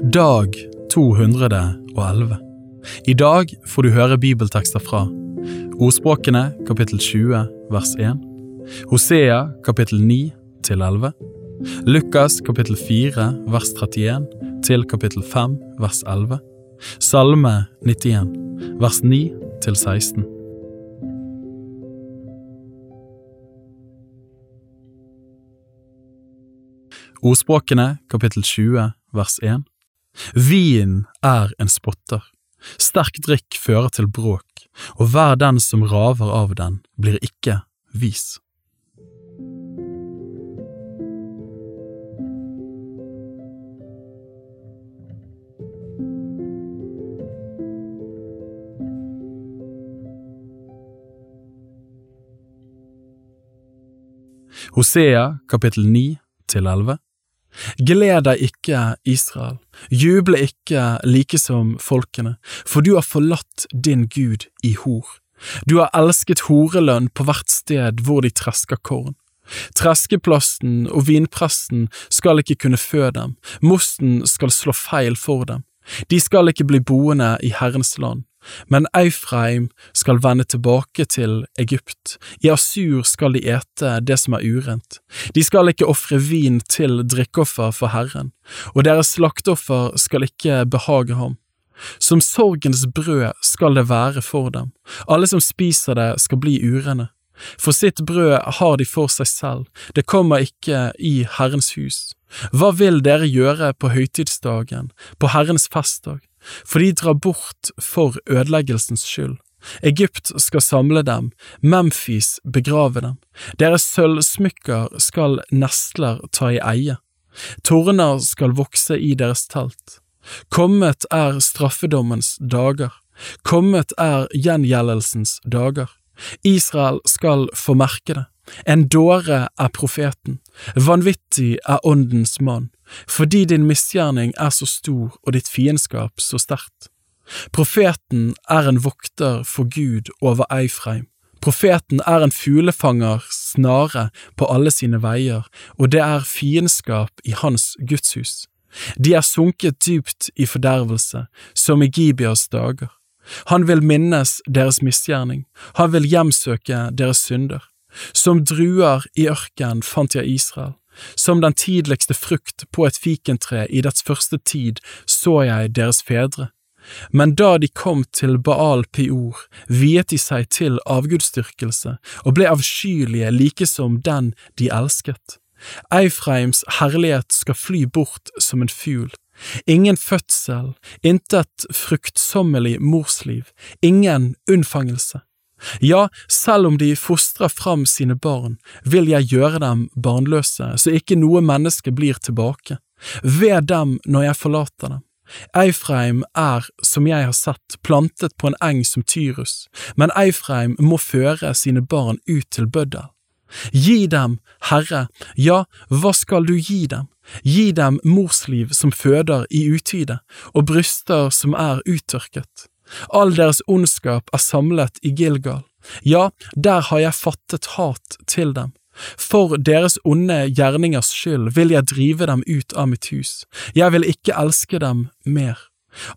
Dag 211. I dag får du høre bibeltekster fra Ordspråkene kapittel 20 vers 1, Hosea kapittel 9 til 11, Lukas kapittel 4 vers 31 til kapittel 5 vers 11, Salme 91 vers 9 til 16. Ordspråkene kapittel 20 vers 1 Vin er en spotter, sterk drikk fører til bråk, og hver den som raver av den, blir ikke vis. Hosea kapittel 9 til 11 Gled deg ikke, Israel, juble ikke like som folkene, for du har forlatt din Gud i hor. Du har elsket horelønn på hvert sted hvor de tresker korn. Treskeplasten og vinpressen skal ikke kunne fø dem, mosten skal slå feil for dem. De skal ikke bli boende i Herrens land. Men Eifreim skal vende tilbake til Egypt, i Asur skal de ete det som er urent. De skal ikke ofre vin til drikkeoffer for Herren, og deres slakteoffer skal ikke behage ham. Som sorgens brød skal det være for dem, alle som spiser det skal bli urene. For sitt brød har de for seg selv, det kommer ikke i Herrens hus. Hva vil dere gjøre på høytidsdagen, på Herrens festdag? For de drar bort for ødeleggelsens skyld. Egypt skal samle dem, Memphis begrave dem, deres sølvsmykker skal nestler ta i eie, torner skal vokse i deres telt. Kommet er straffedommens dager, kommet er gjengjeldelsens dager. Israel skal få merke det. En dåre er profeten, vanvittig er åndens mann, fordi din misgjerning er så stor og ditt fiendskap så sterkt. Profeten er en vokter for Gud over Eifreim. Profeten er en fuglefanger snare på alle sine veier, og det er fiendskap i hans gudshus. De er sunket dypt i fordervelse, som i Gibeas dager. Han vil minnes deres misgjerning, han vil hjemsøke deres synder. Som druer i ørken fant jeg Israel, som den tidligste frukt på et fikentre i dets første tid så jeg deres fedre. Men da de kom til Baal Peor, viet de seg til avgudsdyrkelse og ble avskyelige like som den de elsket. Eifreims herlighet skal fly bort som en fugl. Ingen fødsel, intet fruktsommelig morsliv, ingen unnfangelse. Ja, selv om de fostrer fram sine barn, vil jeg gjøre dem barnløse, så ikke noe menneske blir tilbake. Ved dem når jeg forlater dem. Eifreim er, som jeg har sett, plantet på en eng som Tyrus, men Eifreim må føre sine barn ut til bøddel. Gi dem, Herre, ja, hva skal du gi dem? Gi dem morsliv som føder i utide, og bryster som er uttørket. All deres ondskap er samlet i Gilgal. Ja, der har jeg fattet hat til dem. For deres onde gjerningers skyld vil jeg drive dem ut av mitt hus, jeg vil ikke elske dem mer.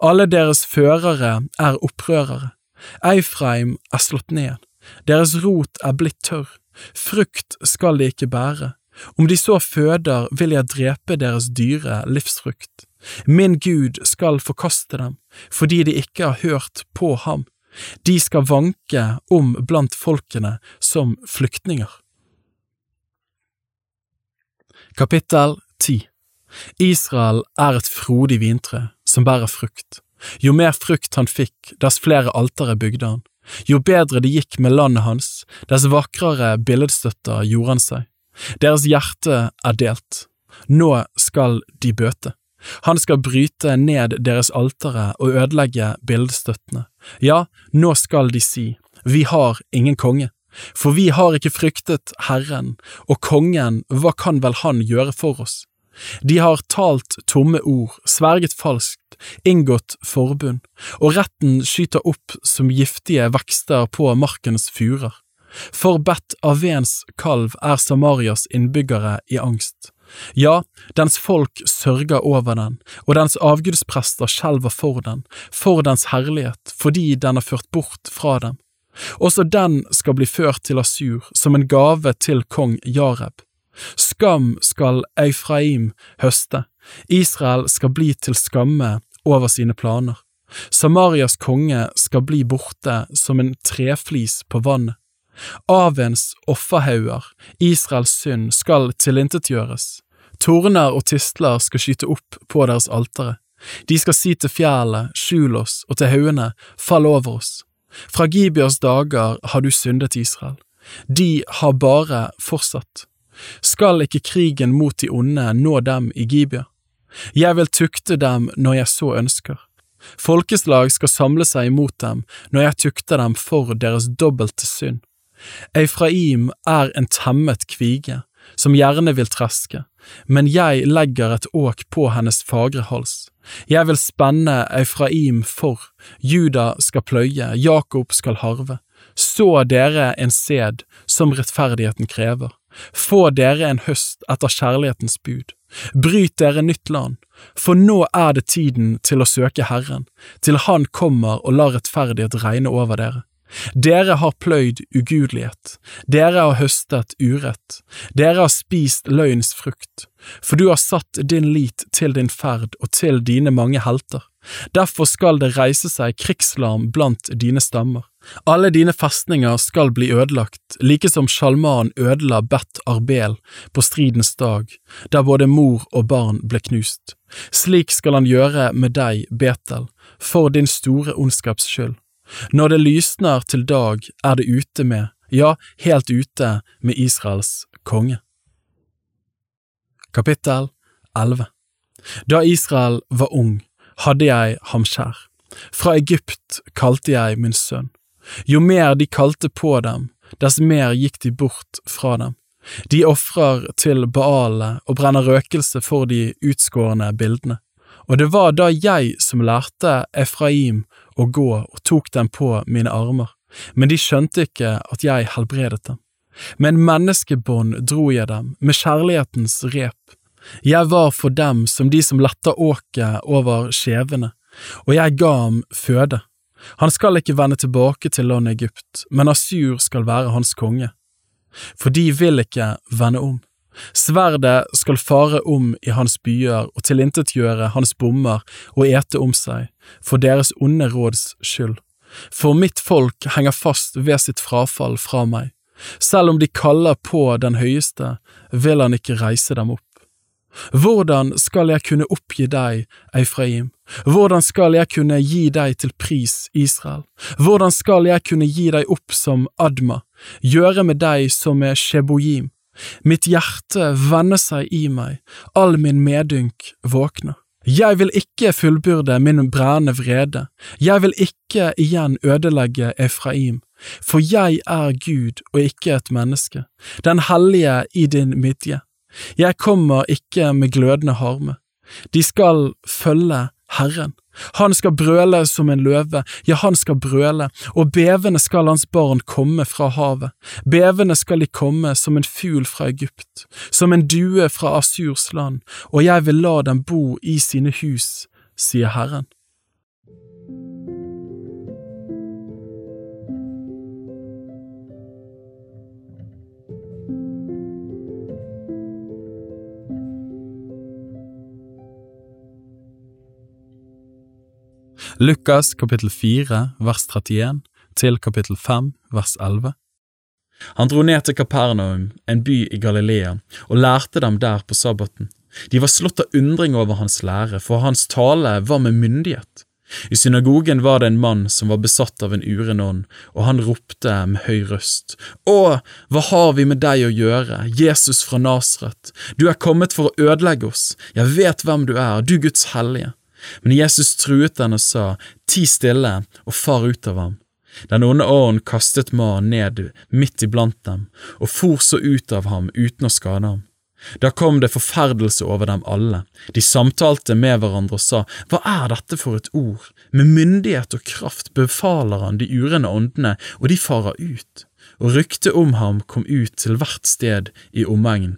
Alle deres førere er opprørere. Eifreim er slått ned, deres rot er blitt tørr, frukt skal de ikke bære. Om de så føder, vil jeg drepe deres dyre livsfrukt. Min Gud skal forkaste dem, fordi de ikke har hørt på ham. De skal vanke om blant folkene som flyktninger. Kapittel 10 Israel er et frodig vintre som bærer frukt. Jo mer frukt han fikk, dess flere altere bygde han. Jo bedre det gikk med landet hans, dess vakrere billedstøtter gjorde han seg. Deres hjerte er delt. Nå skal de bøte. Han skal bryte ned deres altere og ødelegge bildestøttene. Ja, nå skal de si, vi har ingen konge, for vi har ikke fryktet Herren, og kongen, hva kan vel han gjøre for oss? De har talt tomme ord, sverget falskt, inngått forbund, og retten skyter opp som giftige vekster på markens furer. For av Avens kalv er Samarias innbyggere i angst. Ja, dens folk sørger over den, og dens avgudsprester skjelver for den, for dens herlighet, fordi den er ført bort fra dem. Også den skal bli ført til Asur som en gave til kong Jareb. Skam skal Eufraim høste, Israel skal bli til skamme over sine planer. Samarias konge skal bli borte som en treflis på vannet. Avens offerhauger, Israels synd, skal tilintetgjøres. Torner og tistler skal skyte opp på deres altere. De skal si til fjellet, skjul oss, og til haugene, fall over oss. Fra Gibeos dager har du syndet, Israel. De har bare fortsatt. Skal ikke krigen mot de onde nå dem i Gibea? Jeg vil tukte dem når jeg så ønsker. Folkeslag skal samle seg imot dem når jeg tukter dem for deres dobbelte synd. Eifraim er en temmet kvige, som gjerne vil treske, men jeg legger et åk på hennes fagre hals. Jeg vil spenne Eufraim for, Juda skal pløye, Jakob skal harve. Så dere en sæd som rettferdigheten krever. Få dere en høst etter kjærlighetens bud. Bryt dere nytt land, for nå er det tiden til å søke Herren, til Han kommer og lar rettferdighet regne over dere. Dere har pløyd ugudelighet, dere har høstet urett, dere har spist løgns frukt, for du har satt din lit til din ferd og til dine mange helter. Derfor skal det reise seg krigslarm blant dine stammer. Alle dine festninger skal bli ødelagt, like som Sjalman ødela Bet Arbel på stridens dag, der både mor og barn ble knust. Slik skal han gjøre med deg, Betel, for din store ondskaps skyld. Når det lysner til dag, er det ute med, ja, helt ute med Israels konge. Kapittel 11 Da Israel var ung, hadde jeg ham kjær. Fra Egypt kalte jeg min sønn. Jo mer de kalte på dem, dess mer gikk de bort fra dem. De ofrer til Baale og brenner røkelse for de utskårne bildene. Og det var da jeg som lærte Efraim å gå og tok dem på mine armer, men de skjønte ikke at jeg helbredet dem. Med en menneskebånd dro jeg dem, med kjærlighetens rep. Jeg var for dem som de som letter åket over skjevene, og jeg ga ham føde. Han skal ikke vende tilbake til landet Egypt, men Asur skal være hans konge. For de vil ikke vende om. Sverdet skal fare om i hans byer og tilintetgjøre hans bommer og ete om seg, for deres onde råds skyld. For mitt folk henger fast ved sitt frafall fra meg. Selv om de kaller på den høyeste, vil han ikke reise dem opp. Hvordan skal jeg kunne oppgi deg, Eifraim? Hvordan skal jeg kunne gi deg til pris, Israel? Hvordan skal jeg kunne gi deg opp som Adma, gjøre med deg som med Sheboyim? Mitt hjerte vender seg i meg, all min medynk våkner. Jeg vil ikke fullbyrde min brennende vrede, jeg vil ikke igjen ødelegge Efraim, for jeg er Gud og ikke et menneske, den hellige i din midje. Jeg kommer ikke med glødende harme. De skal følge Herren. Han skal brøle som en løve, ja, han skal brøle, og bevende skal hans barn komme fra havet, bevende skal de komme som en fugl fra Egypt, som en due fra Asurs land, og jeg vil la dem bo i sine hus, sier Herren. Lukas kapittel 4 vers 31 til kapittel 5 vers 11. Han dro ned til Kapernaum, en by i Galilea, og lærte dem der på sabbaten. De var slått av undring over hans lære, for hans tale var med myndighet. I synagogen var det en mann som var besatt av en uren ånd, og han ropte med høy røst, Å, hva har vi med deg å gjøre, Jesus fra Nasret, du er kommet for å ødelegge oss, jeg vet hvem du er, du Guds hellige. Men Jesus truet den og sa, Ti stille og far ut av ham. Den onde ånden kastet mannen ned midt iblant dem, og for så ut av ham uten å skade ham. Da kom det forferdelse over dem alle, de samtalte med hverandre og sa, Hva er dette for et ord? Med myndighet og kraft befaler han de urene åndene, og de farer ut. Og ryktet om ham kom ut til hvert sted i omegnen.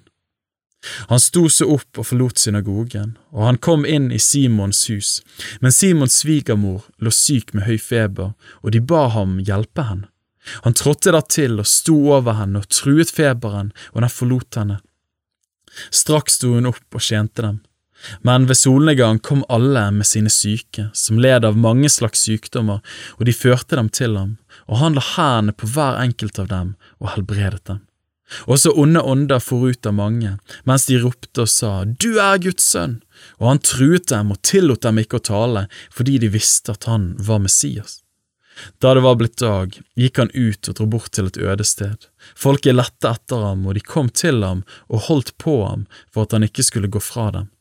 Han sto seg opp og forlot synagogen, og han kom inn i Simons hus, men Simons svigermor lå syk med høy feber, og de ba ham hjelpe henne. Han trådte da til og sto over henne og truet feberen, og den forlot henne. Straks sto hun opp og tjente dem. Men ved solnedgang kom alle med sine syke, som led av mange slags sykdommer, og de førte dem til ham, og han la hendene på hver enkelt av dem og helbredet dem. Også onde ånder for ut av mange, mens de ropte og sa, Du er Guds sønn, og han truet dem og tillot dem ikke å tale, fordi de visste at han var Messias. Da det var blitt dag, gikk han ut og dro bort til et øde sted. Folket lette etter ham, og de kom til ham og holdt på ham for at han ikke skulle gå fra dem.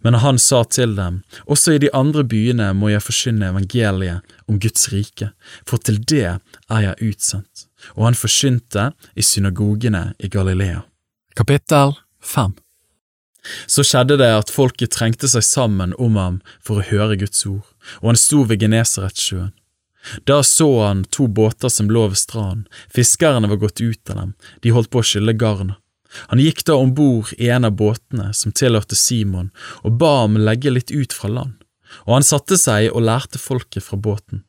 Men han sa til dem, også i de andre byene må jeg forkynne evangeliet om Guds rike, for til det er jeg utsendt og han forkynte i synagogene i Galilea. Kapittel 5 Så skjedde det at folket trengte seg sammen om ham for å høre Guds ord, og han sto ved Genesaretsjøen. Da så han to båter som lå ved stranden, fiskerne var gått ut av dem, de holdt på å skylle garnet. Han gikk da om bord i en av båtene som tilhørte Simon, og ba ham legge litt ut fra land, og han satte seg og lærte folket fra båten.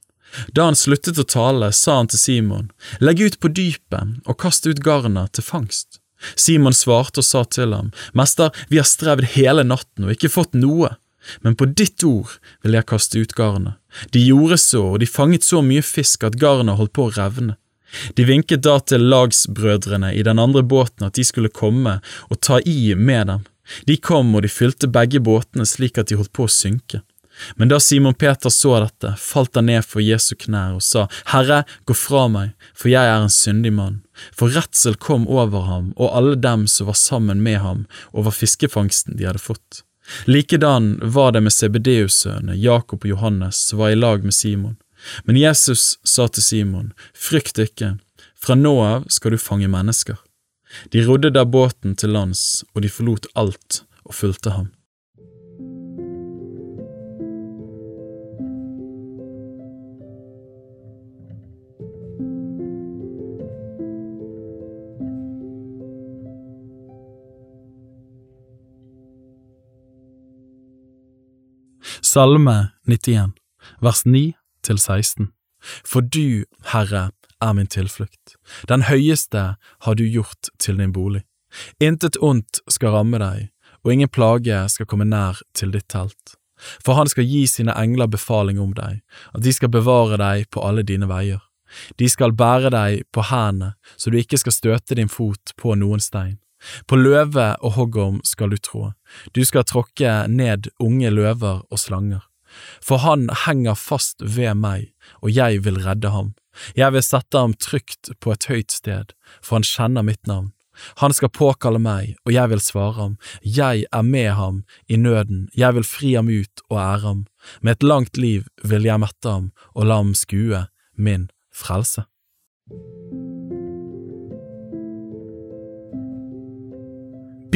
Da han sluttet å tale, sa han til Simon, legg ut på dypet og kast ut garnet til fangst. Simon svarte og sa til ham, Mester, vi har strevd hele natten og ikke fått noe, men på ditt ord vil jeg kaste ut garnet. De gjorde så, og de fanget så mye fisk at garnet holdt på å revne. De vinket da til lagsbrødrene i den andre båten at de skulle komme og ta i med dem. De kom og de fylte begge båtene slik at de holdt på å synke. Men da Simon Peter så dette, falt han ned for Jesu knær og sa, Herre, gå fra meg, for jeg er en syndig mann. For redsel kom over ham og alle dem som var sammen med ham over fiskefangsten de hadde fått. Likedan var det med Sebedeus-sønnene, Jakob og Johannes, som var i lag med Simon. Men Jesus sa til Simon, frykt ikke, fra nå av skal du fange mennesker. De rodde da båten til lands, og de forlot alt og fulgte ham. Salme 91, vers 9 til 16. For du, Herre, er min tilflukt. Den høyeste har du gjort til din bolig. Intet ondt skal ramme deg, og ingen plage skal komme nær til ditt telt. For han skal gi sine engler befaling om deg, at de skal bevare deg på alle dine veier. De skal bære deg på hendene, så du ikke skal støte din fot på noen stein. På løve og hoggorm skal du trå, du skal tråkke ned unge løver og slanger. For han henger fast ved meg, og jeg vil redde ham. Jeg vil sette ham trygt på et høyt sted, for han kjenner mitt navn. Han skal påkalle meg, og jeg vil svare ham. Jeg er med ham i nøden, jeg vil fri ham ut og ære ham. Med et langt liv vil jeg mette ham og la ham skue min frelse.